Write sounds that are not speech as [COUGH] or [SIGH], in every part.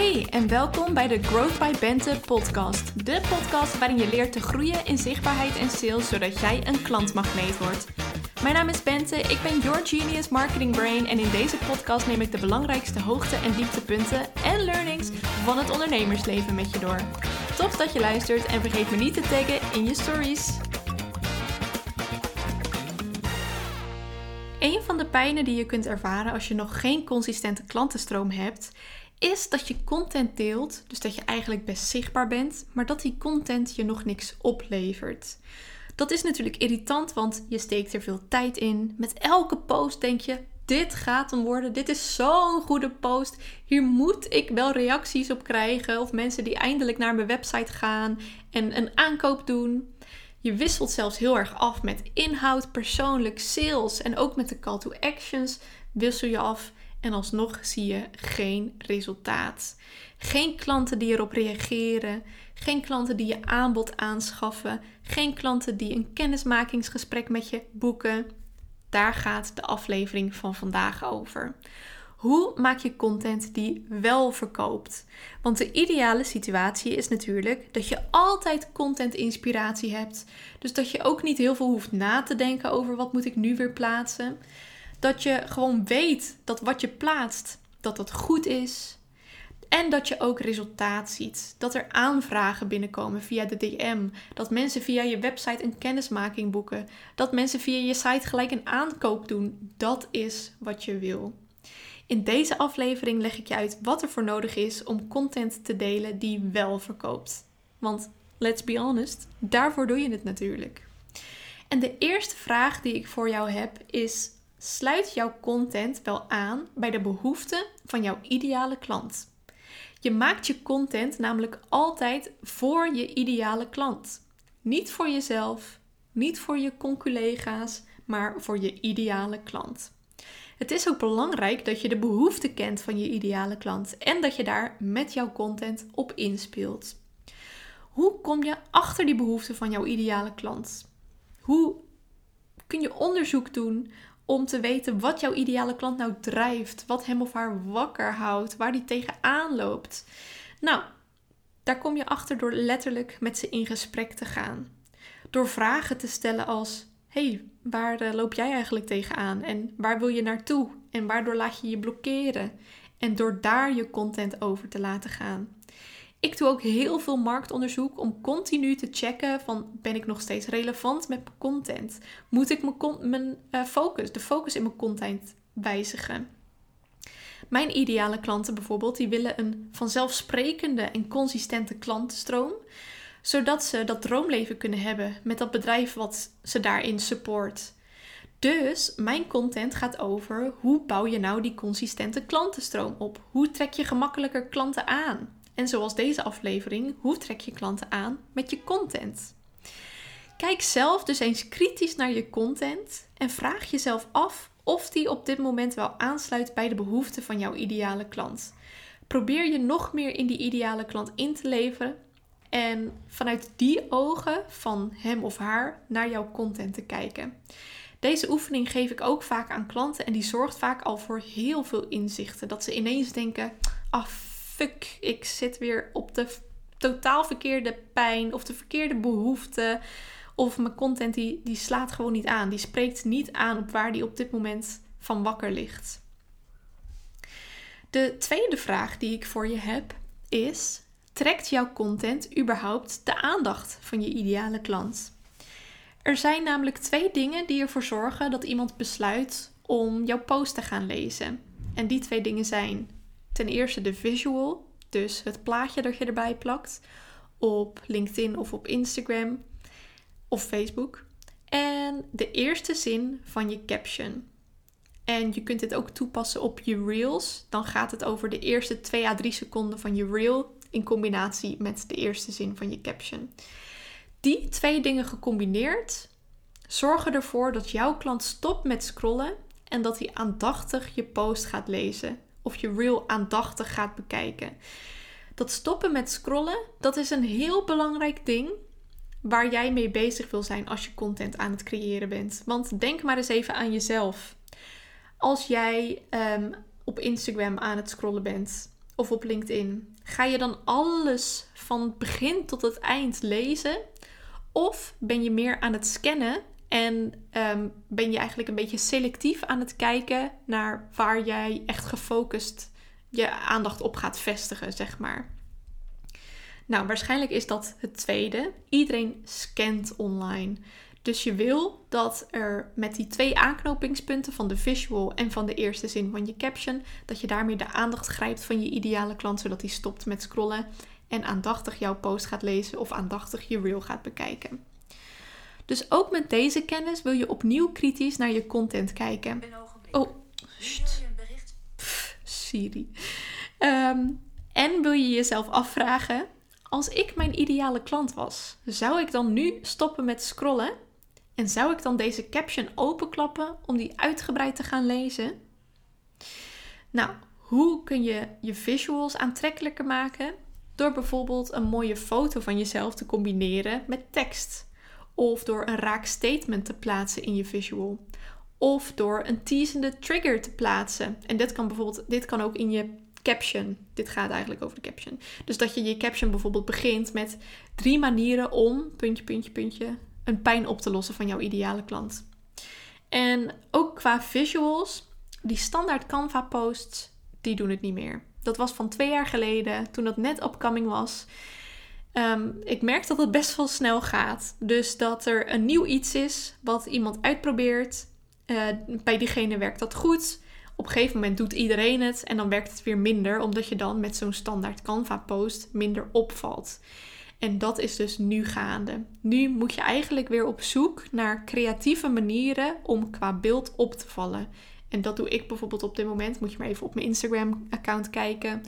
Hey en welkom bij de Growth by Bente podcast. De podcast waarin je leert te groeien in zichtbaarheid en sales zodat jij een klantmagneet wordt. Mijn naam is Bente, ik ben your genius marketing brain en in deze podcast neem ik de belangrijkste hoogte- en dieptepunten en learnings van het ondernemersleven met je door. Tof dat je luistert en vergeet me niet te taggen in je stories. Een van de pijnen die je kunt ervaren als je nog geen consistente klantenstroom hebt, is dat je content deelt, dus dat je eigenlijk best zichtbaar bent, maar dat die content je nog niks oplevert. Dat is natuurlijk irritant, want je steekt er veel tijd in. Met elke post denk je: dit gaat hem worden. Dit is zo'n goede post. Hier moet ik wel reacties op krijgen. Of mensen die eindelijk naar mijn website gaan en een aankoop doen. Je wisselt zelfs heel erg af met inhoud, persoonlijk, sales en ook met de call to actions wissel je af en alsnog zie je geen resultaat. Geen klanten die erop reageren, geen klanten die je aanbod aanschaffen, geen klanten die een kennismakingsgesprek met je boeken. Daar gaat de aflevering van vandaag over. Hoe maak je content die wel verkoopt? Want de ideale situatie is natuurlijk dat je altijd content inspiratie hebt. Dus dat je ook niet heel veel hoeft na te denken over wat moet ik nu weer plaatsen. Dat je gewoon weet dat wat je plaatst, dat dat goed is. En dat je ook resultaat ziet. Dat er aanvragen binnenkomen via de DM. Dat mensen via je website een kennismaking boeken. Dat mensen via je site gelijk een aankoop doen. Dat is wat je wil. In deze aflevering leg ik je uit wat er voor nodig is om content te delen die wel verkoopt. Want let's be honest, daarvoor doe je het natuurlijk. En de eerste vraag die ik voor jou heb is: sluit jouw content wel aan bij de behoeften van jouw ideale klant? Je maakt je content namelijk altijd voor je ideale klant. Niet voor jezelf, niet voor je conculega's, maar voor je ideale klant. Het is ook belangrijk dat je de behoeften kent van je ideale klant en dat je daar met jouw content op inspeelt. Hoe kom je achter die behoeften van jouw ideale klant? Hoe kun je onderzoek doen om te weten wat jouw ideale klant nou drijft, wat hem of haar wakker houdt, waar die tegenaan loopt? Nou, daar kom je achter door letterlijk met ze in gesprek te gaan. Door vragen te stellen als: hey, waar uh, loop jij eigenlijk tegenaan? En waar wil je naartoe? En waardoor laat je je blokkeren? En door daar je content over te laten gaan. Ik doe ook heel veel marktonderzoek om continu te checken van ben ik nog steeds relevant met mijn content? Moet ik mijn, mijn uh, focus, de focus in mijn content wijzigen? Mijn ideale klanten bijvoorbeeld, die willen een vanzelfsprekende en consistente klantenstroom zodat ze dat droomleven kunnen hebben met dat bedrijf wat ze daarin support. Dus mijn content gaat over hoe bouw je nou die consistente klantenstroom op? Hoe trek je gemakkelijker klanten aan? En zoals deze aflevering, hoe trek je klanten aan met je content? Kijk zelf dus eens kritisch naar je content en vraag jezelf af of die op dit moment wel aansluit bij de behoeften van jouw ideale klant. Probeer je nog meer in die ideale klant in te leveren en vanuit die ogen van hem of haar naar jouw content te kijken. Deze oefening geef ik ook vaak aan klanten en die zorgt vaak al voor heel veel inzichten. Dat ze ineens denken: ah ik zit weer op de totaal verkeerde pijn of de verkeerde behoefte. Of mijn content die, die slaat gewoon niet aan. Die spreekt niet aan op waar die op dit moment van wakker ligt. De tweede vraag die ik voor je heb is: trekt jouw content überhaupt de aandacht van je ideale klant? Er zijn namelijk twee dingen die ervoor zorgen dat iemand besluit om jouw post te gaan lezen. En die twee dingen zijn ten eerste de visual, dus het plaatje dat je erbij plakt op LinkedIn of op Instagram of Facebook. En de eerste zin van je caption. En je kunt dit ook toepassen op je reels. Dan gaat het over de eerste 2 à 3 seconden van je reel in combinatie met de eerste zin van je caption. Die twee dingen gecombineerd zorgen ervoor dat jouw klant stopt met scrollen en dat hij aandachtig je post gaat lezen of je reel aandachtig gaat bekijken. Dat stoppen met scrollen, dat is een heel belangrijk ding waar jij mee bezig wil zijn als je content aan het creëren bent. Want denk maar eens even aan jezelf. Als jij ehm, op Instagram aan het scrollen bent of op LinkedIn? Ga je dan alles van het begin tot het eind lezen? Of ben je meer aan het scannen en ehm, ben je eigenlijk een beetje selectief aan het kijken naar waar jij echt gefocust je aandacht op gaat vestigen, zeg maar? Nou, waarschijnlijk is dat het tweede. Iedereen scant online. Dus je wil dat er met die twee aanknopingspunten van de visual en van de eerste zin van je caption, dat je daarmee de aandacht grijpt van je ideale klant, zodat hij stopt met scrollen en aandachtig jouw post gaat lezen of aandachtig je reel gaat bekijken. Dus ook met deze kennis wil je opnieuw kritisch naar je content kijken. Oh, Pff, Siri. Ehm, en wil je jezelf afvragen: als ik mijn ideale klant was, zou ik dan nu stoppen met scrollen? En zou ik dan deze caption openklappen om die uitgebreid te gaan lezen? Nou, hoe kun je je visuals aantrekkelijker maken? Door bijvoorbeeld een mooie foto van jezelf te combineren met tekst. Of door een raak statement te plaatsen in je visual. Of door een teasende trigger te plaatsen. En dit kan bijvoorbeeld, dit kan ook in je caption. Dit gaat eigenlijk over de caption. Dus dat je je caption bijvoorbeeld begint met drie manieren om, puntje, puntje, puntje, een pijn op te lossen van jouw ideale klant. En ook qua visuals, die standaard Canva posts, die doen het niet meer. Dat was van twee jaar geleden, toen dat net upcoming was. Ehm, ik merk dat het best wel snel gaat. Dus dat er een nieuw iets is wat iemand uitprobeert. Uh, bij diegene werkt dat goed. Op een gegeven moment doet iedereen het en dan werkt het weer minder, omdat je dan met zo'n standaard Canva-post minder opvalt. En dat is dus nu gaande. Nu moet je eigenlijk weer op zoek naar creatieve manieren om qua beeld op te vallen. En dat doe ik bijvoorbeeld op dit moment. Moet je maar even op mijn Instagram-account kijken.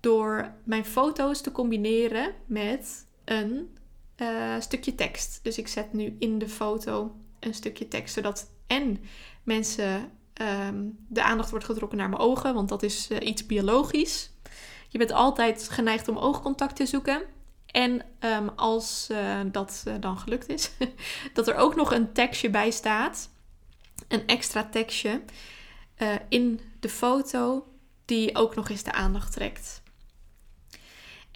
Door mijn foto's te combineren met een uh, stukje tekst. Dus ik zet nu in de foto een stukje tekst, zodat en mensen um, de aandacht wordt getrokken naar mijn ogen, want dat is uh, iets biologisch. Je bent altijd geneigd om oogcontact te zoeken. En um, als uh, dat dan gelukt is, [LAUGHS] dat er ook nog een tekstje bij staat. Een extra tekstje in de foto die ook nog eens de aandacht trekt.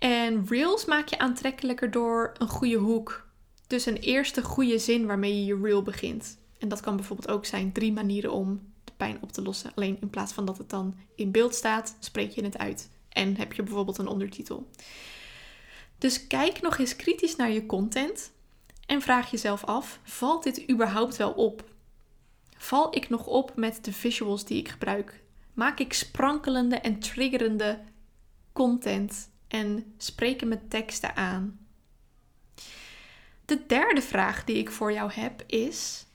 En reels maak je aantrekkelijker door een goede hoek. Dus een eerste goede zin waarmee je je reel begint. En dat kan bijvoorbeeld ook zijn drie manieren om pijn op te lossen. Alleen in plaats van dat het dan in beeld staat, spreek je het uit. En heb je bijvoorbeeld een ondertitel. Dus kijk nog eens kritisch naar je content en vraag jezelf af: valt dit überhaupt wel op? Val ik nog op met de visuals die ik gebruik? Maak ik sprankelende en triggerende content en spreken met teksten aan? De derde vraag die ik voor jou heb is: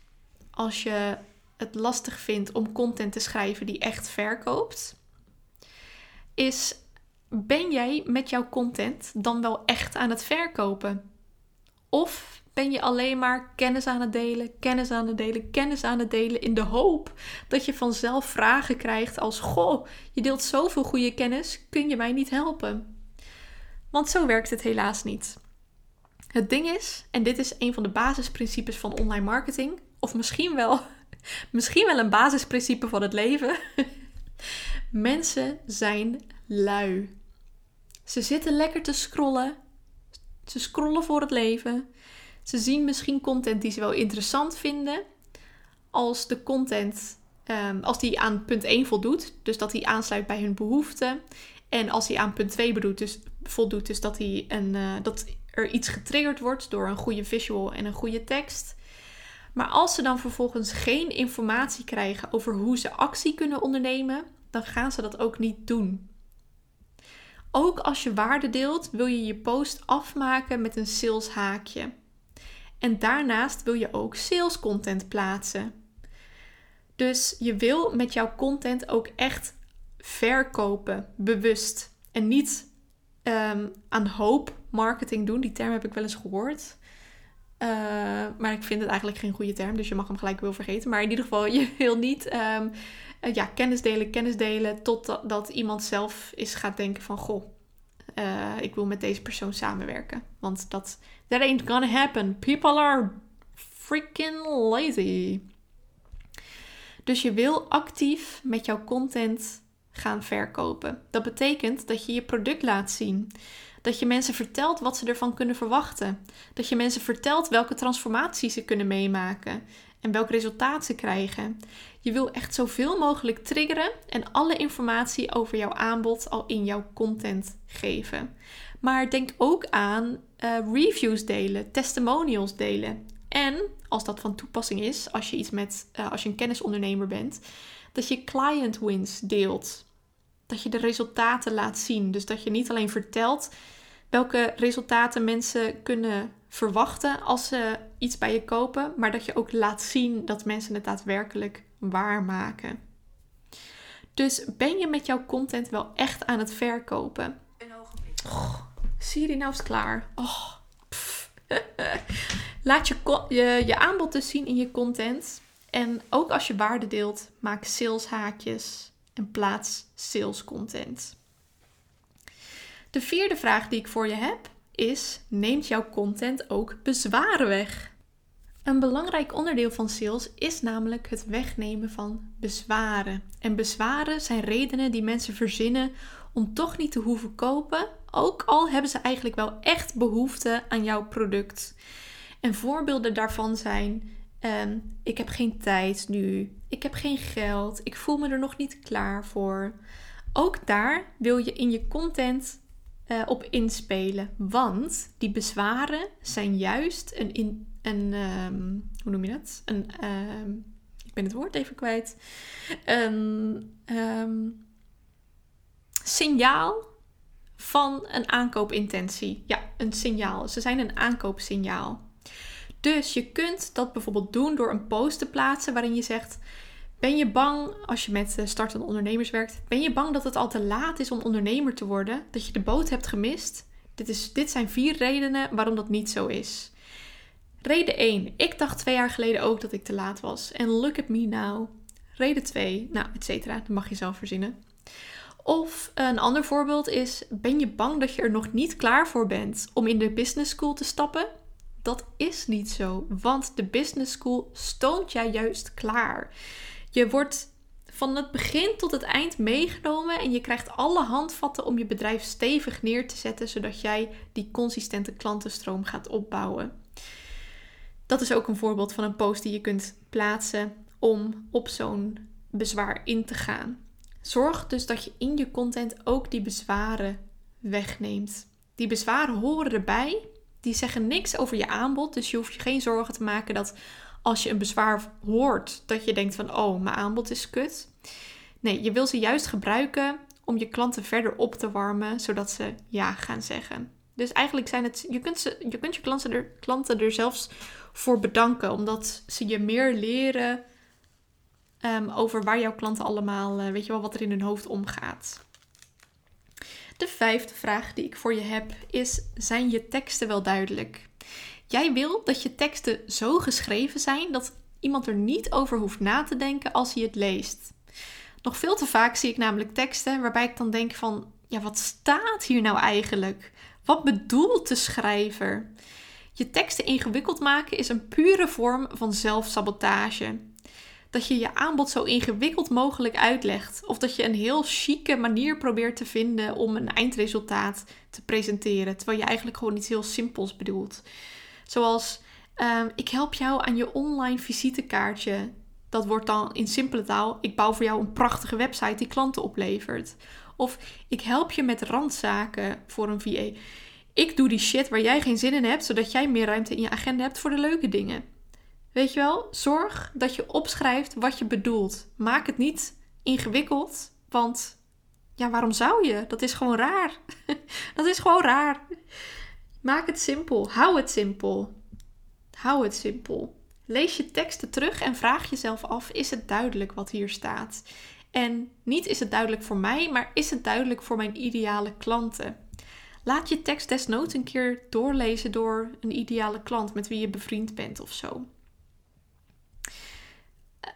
als je het lastig vindt om content te schrijven die echt verkoopt, is ben jij met jouw content dan wel echt aan het verkopen? Of ben je alleen maar kennis aan het delen, kennis aan het delen, kennis aan het delen in de hoop dat je vanzelf vragen krijgt als: Goh, je deelt zoveel goede kennis, kun je mij niet helpen? Want zo werkt het helaas niet. Het ding is, en dit is een van de basisprincipes van online marketing, of misschien wel [LAUGHS] Misschien wel een basisprincipe van het leven. [LAUGHS] Mensen zijn lui. Ze zitten lekker te scrollen. Ze scrollen voor het leven. Ze zien misschien content die ze wel interessant vinden. Als de content, um, als die aan punt 1 voldoet, dus dat hij aansluit bij hun behoeften. En als hij aan punt 2 bedoelt, dus, voldoet, dus dat, hij een, uh, dat er iets getriggerd wordt door een goede visual en een goede tekst. Maar als ze dan vervolgens geen informatie krijgen over hoe ze actie kunnen ondernemen, dan gaan ze dat ook niet doen. Ook als je waarde deelt, wil je je post afmaken met een sales haakje. En daarnaast wil je ook sales content plaatsen. Dus je wil met jouw content ook echt verkopen, bewust. En niet um, aan hoop marketing doen. Die term heb ik wel eens gehoord. Uh, maar ik vind het eigenlijk geen goede term, dus je mag hem gelijk wel vergeten. Maar in ieder geval, [LAUGHS] je wil niet um, ja, kennis delen, kennis delen, totdat dat iemand zelf is gaat denken van... Goh, uh, ik wil met deze persoon samenwerken. Want dat that ain't gonna happen. People are freaking lazy. Dus je wil actief met jouw content gaan verkopen. Dat betekent dat je je product laat zien. Dat je mensen vertelt wat ze ervan kunnen verwachten. Dat je mensen vertelt welke transformaties ze kunnen meemaken en welk resultaat ze krijgen. Je wil echt zoveel mogelijk triggeren en alle informatie over jouw aanbod al in jouw content geven. Maar denk ook aan uh, reviews delen, testimonials delen. En als dat van toepassing is, als je iets met, uh, als je een kennisondernemer bent, dat je client wins deelt. Dat je de resultaten laat zien. Dus dat je niet alleen vertelt welke resultaten mensen kunnen verwachten als ze iets bij je kopen, maar dat je ook laat zien dat mensen het daadwerkelijk waarmaken. Dus ben je met jouw content wel echt aan het verkopen? Een ogenblik. Oh, Siri, nou is klaar. Oh, [LAUGHS] Laat je, je, je aanbod dus zien in je content. En ook als je waarde deelt, maak saleshaakjes en plaats sales content. De vierde vraag die ik voor je heb is: neemt jouw content ook bezwaren weg? Een belangrijk onderdeel van sales is namelijk het wegnemen van bezwaren. En bezwaren zijn redenen die mensen verzinnen om toch niet te hoeven kopen, ook al hebben ze eigenlijk wel echt behoefte aan jouw product. En voorbeelden daarvan zijn: ehm, ik heb geen tijd nu, ik heb geen geld, ik voel me er nog niet klaar voor. Ook daar wil je in je content uh, op inspelen, want die bezwaren zijn juist een, in, een um, hoe noem je dat? Een, um, ik ben het woord even kwijt. Een signaal van een aankoopintentie. Ja, een signaal. Ze zijn een aankoopsignaal. Dus je kunt dat bijvoorbeeld doen door een post te plaatsen waarin je zegt: Ben je bang als je met startende ondernemers werkt? Ben je bang dat het al te laat is om ondernemer te worden? Dat je de boot hebt gemist? Dit, is, dit zijn vier redenen waarom dat niet zo is. Reden 1. Ik dacht twee jaar geleden ook dat ik te laat was. En look at me now. Reden 2. Nou, et cetera. Dat mag je zelf verzinnen. Of een ander voorbeeld is: ben je bang dat je er nog niet klaar voor bent om in de business school te stappen? Dat is niet zo, want de business school stoomt jij juist klaar. Je wordt van het begin tot het eind meegenomen en je krijgt alle handvatten om je bedrijf stevig neer te zetten, zodat jij die consistente klantenstroom gaat opbouwen. Dat is ook een voorbeeld van een post die je kunt plaatsen om op zo'n bezwaar in te gaan. Zorg dus dat je in je content ook die bezwaren wegneemt. Die bezwaren horen erbij. Die zeggen niks over je aanbod. Dus je hoeft je geen zorgen te maken dat als je een bezwaar hoort, dat je denkt van oh, mijn aanbod is kut. Nee, je wil ze juist gebruiken om je klanten verder op te warmen, zodat ze ja gaan zeggen. Dus eigenlijk zijn het, je kunt, ze, je, kunt je klanten er, klanten er zelfs voor bedanken, omdat ze je meer leren Ehm, over waar jouw klanten allemaal, uh, weet je wel, wat er in hun hoofd omgaat. De vijfde vraag die ik voor je heb is: zijn je teksten wel duidelijk? Jij wil dat je teksten zo geschreven zijn dat iemand er niet over hoeft na te denken als hij het leest. Nog veel te vaak zie ik namelijk teksten waarbij ik dan denk van, ja, wat staat hier nou eigenlijk? Wat bedoelt de schrijver? Je teksten ingewikkeld maken is een pure vorm van zelfsabotage dat je je aanbod zo ingewikkeld mogelijk uitlegt. Of dat je een heel chique manier probeert te vinden om een eindresultaat te presenteren. Terwijl je eigenlijk gewoon iets heel simpels bedoelt. Zoals, ehm, ik help jou aan je online visitekaartje. Dat wordt dan in simpele taal, ik bouw voor jou een prachtige website die klanten oplevert. Of ik help je met randzaken voor een VA. Ik doe die shit waar jij geen zin in hebt, zodat jij meer ruimte in je agenda hebt voor de leuke dingen. Weet je wel, zorg dat je opschrijft wat je bedoelt. Maak het niet ingewikkeld, want ja, waarom zou je? Dat is gewoon raar. [LAUGHS] dat is gewoon raar. Maak het simpel. Hou het simpel. Hou het simpel. Lees je teksten terug en vraag jezelf af: is het duidelijk wat hier staat? En niet is het duidelijk voor mij, maar is het duidelijk voor mijn ideale klanten? Laat je tekst desnoods een keer doorlezen door een ideale klant met wie je bevriend bent of zo.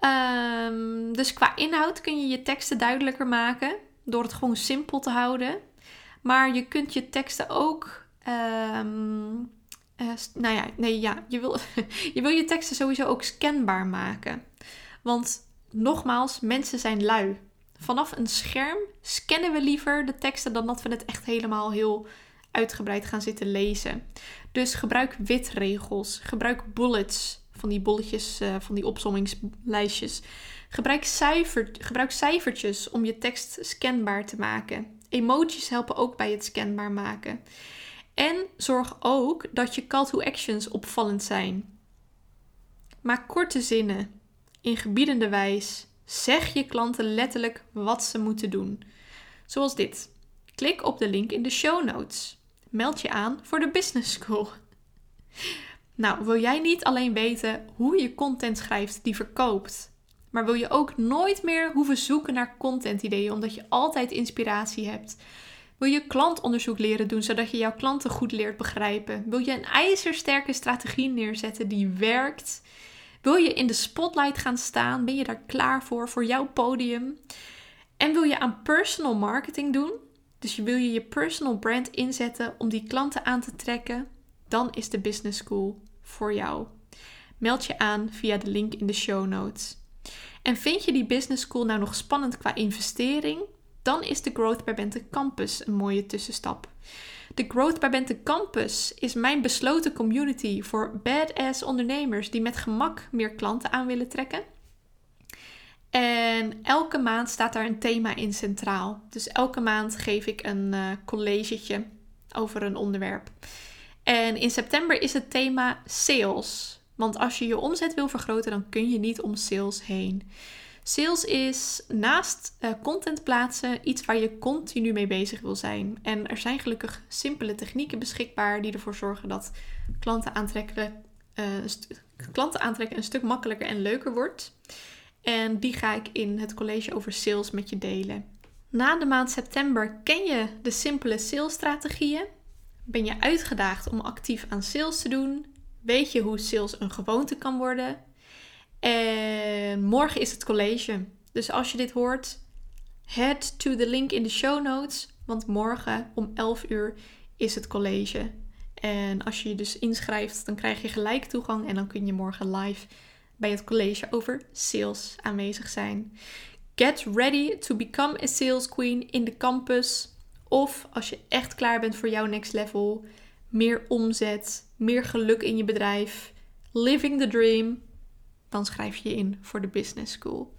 Um, dus qua inhoud kun je je teksten duidelijker maken door het gewoon simpel te houden. Maar je kunt je teksten ook. Um, uh, nou ja, nee, ja. Je wil, [LAUGHS] je wil je teksten sowieso ook scanbaar maken. Want nogmaals, mensen zijn lui. Vanaf een scherm scannen we liever de teksten dan dat we het echt helemaal heel uitgebreid gaan zitten lezen. Dus gebruik witregels, gebruik bullets, van die bolletjes, uh, van die opsommingslijstjes. Gebruik, cijfer, gebruik cijfertjes om je tekst scanbaar te maken. Emojis helpen ook bij het scanbaar maken. En zorg ook dat je call to actions opvallend zijn. Maak korte zinnen, in gebiedende wijs. Zeg je klanten letterlijk wat ze moeten doen. Zoals dit. Klik op de link in de show notes. Meld je aan voor de Business School. Nou, wil jij niet alleen weten hoe je content schrijft die verkoopt, maar wil je ook nooit meer hoeven zoeken naar contentideeën omdat je altijd inspiratie hebt? Wil je klantonderzoek leren doen zodat je jouw klanten goed leert begrijpen? Wil je een ijzersterke strategie neerzetten die werkt? Wil je in de spotlight gaan staan? Ben je daar klaar voor, voor jouw podium? En wil je aan personal marketing doen? Dus wil je je personal brand inzetten om die klanten aan te trekken? Dan is de Business School voor jou. Meld je aan via de link in de show notes. En vind je die Business School nou nog spannend qua investering? Dan is de Growth bij Bente Campus een mooie tussenstap. De Growth bij Bente Campus is mijn besloten community voor badass ondernemers die met gemak meer klanten aan willen trekken. En elke maand staat daar een thema in centraal. Dus elke maand geef ik een uh, over een onderwerp. En in september is het thema sales. Want als je je omzet wil vergroten, dan kun je niet om sales heen. Sales is naast uh, content plaatsen iets waar je continu mee bezig wil zijn. En er zijn gelukkig simpele technieken beschikbaar die ervoor zorgen dat klanten aantrekken, uh, klanten aantrekken een stuk makkelijker en leuker wordt. En die ga ik in het college over sales met je delen. Na de maand september ken je de simpele salesstrategieën. Ben je uitgedaagd om actief aan sales te doen? Weet je hoe sales een gewoonte kan worden? En morgen is het college. Dus als je dit hoort, head to the link in de show notes. Want morgen om 11 uur is het college. En als je je dus inschrijft, dan krijg je gelijk toegang. En dan kun je morgen live bij het college over sales aanwezig zijn. Get ready to become a sales queen in de campus. Of als je echt klaar bent voor jouw next level, meer omzet, meer geluk in je bedrijf, living the dream, dan schrijf je je in voor de Business School.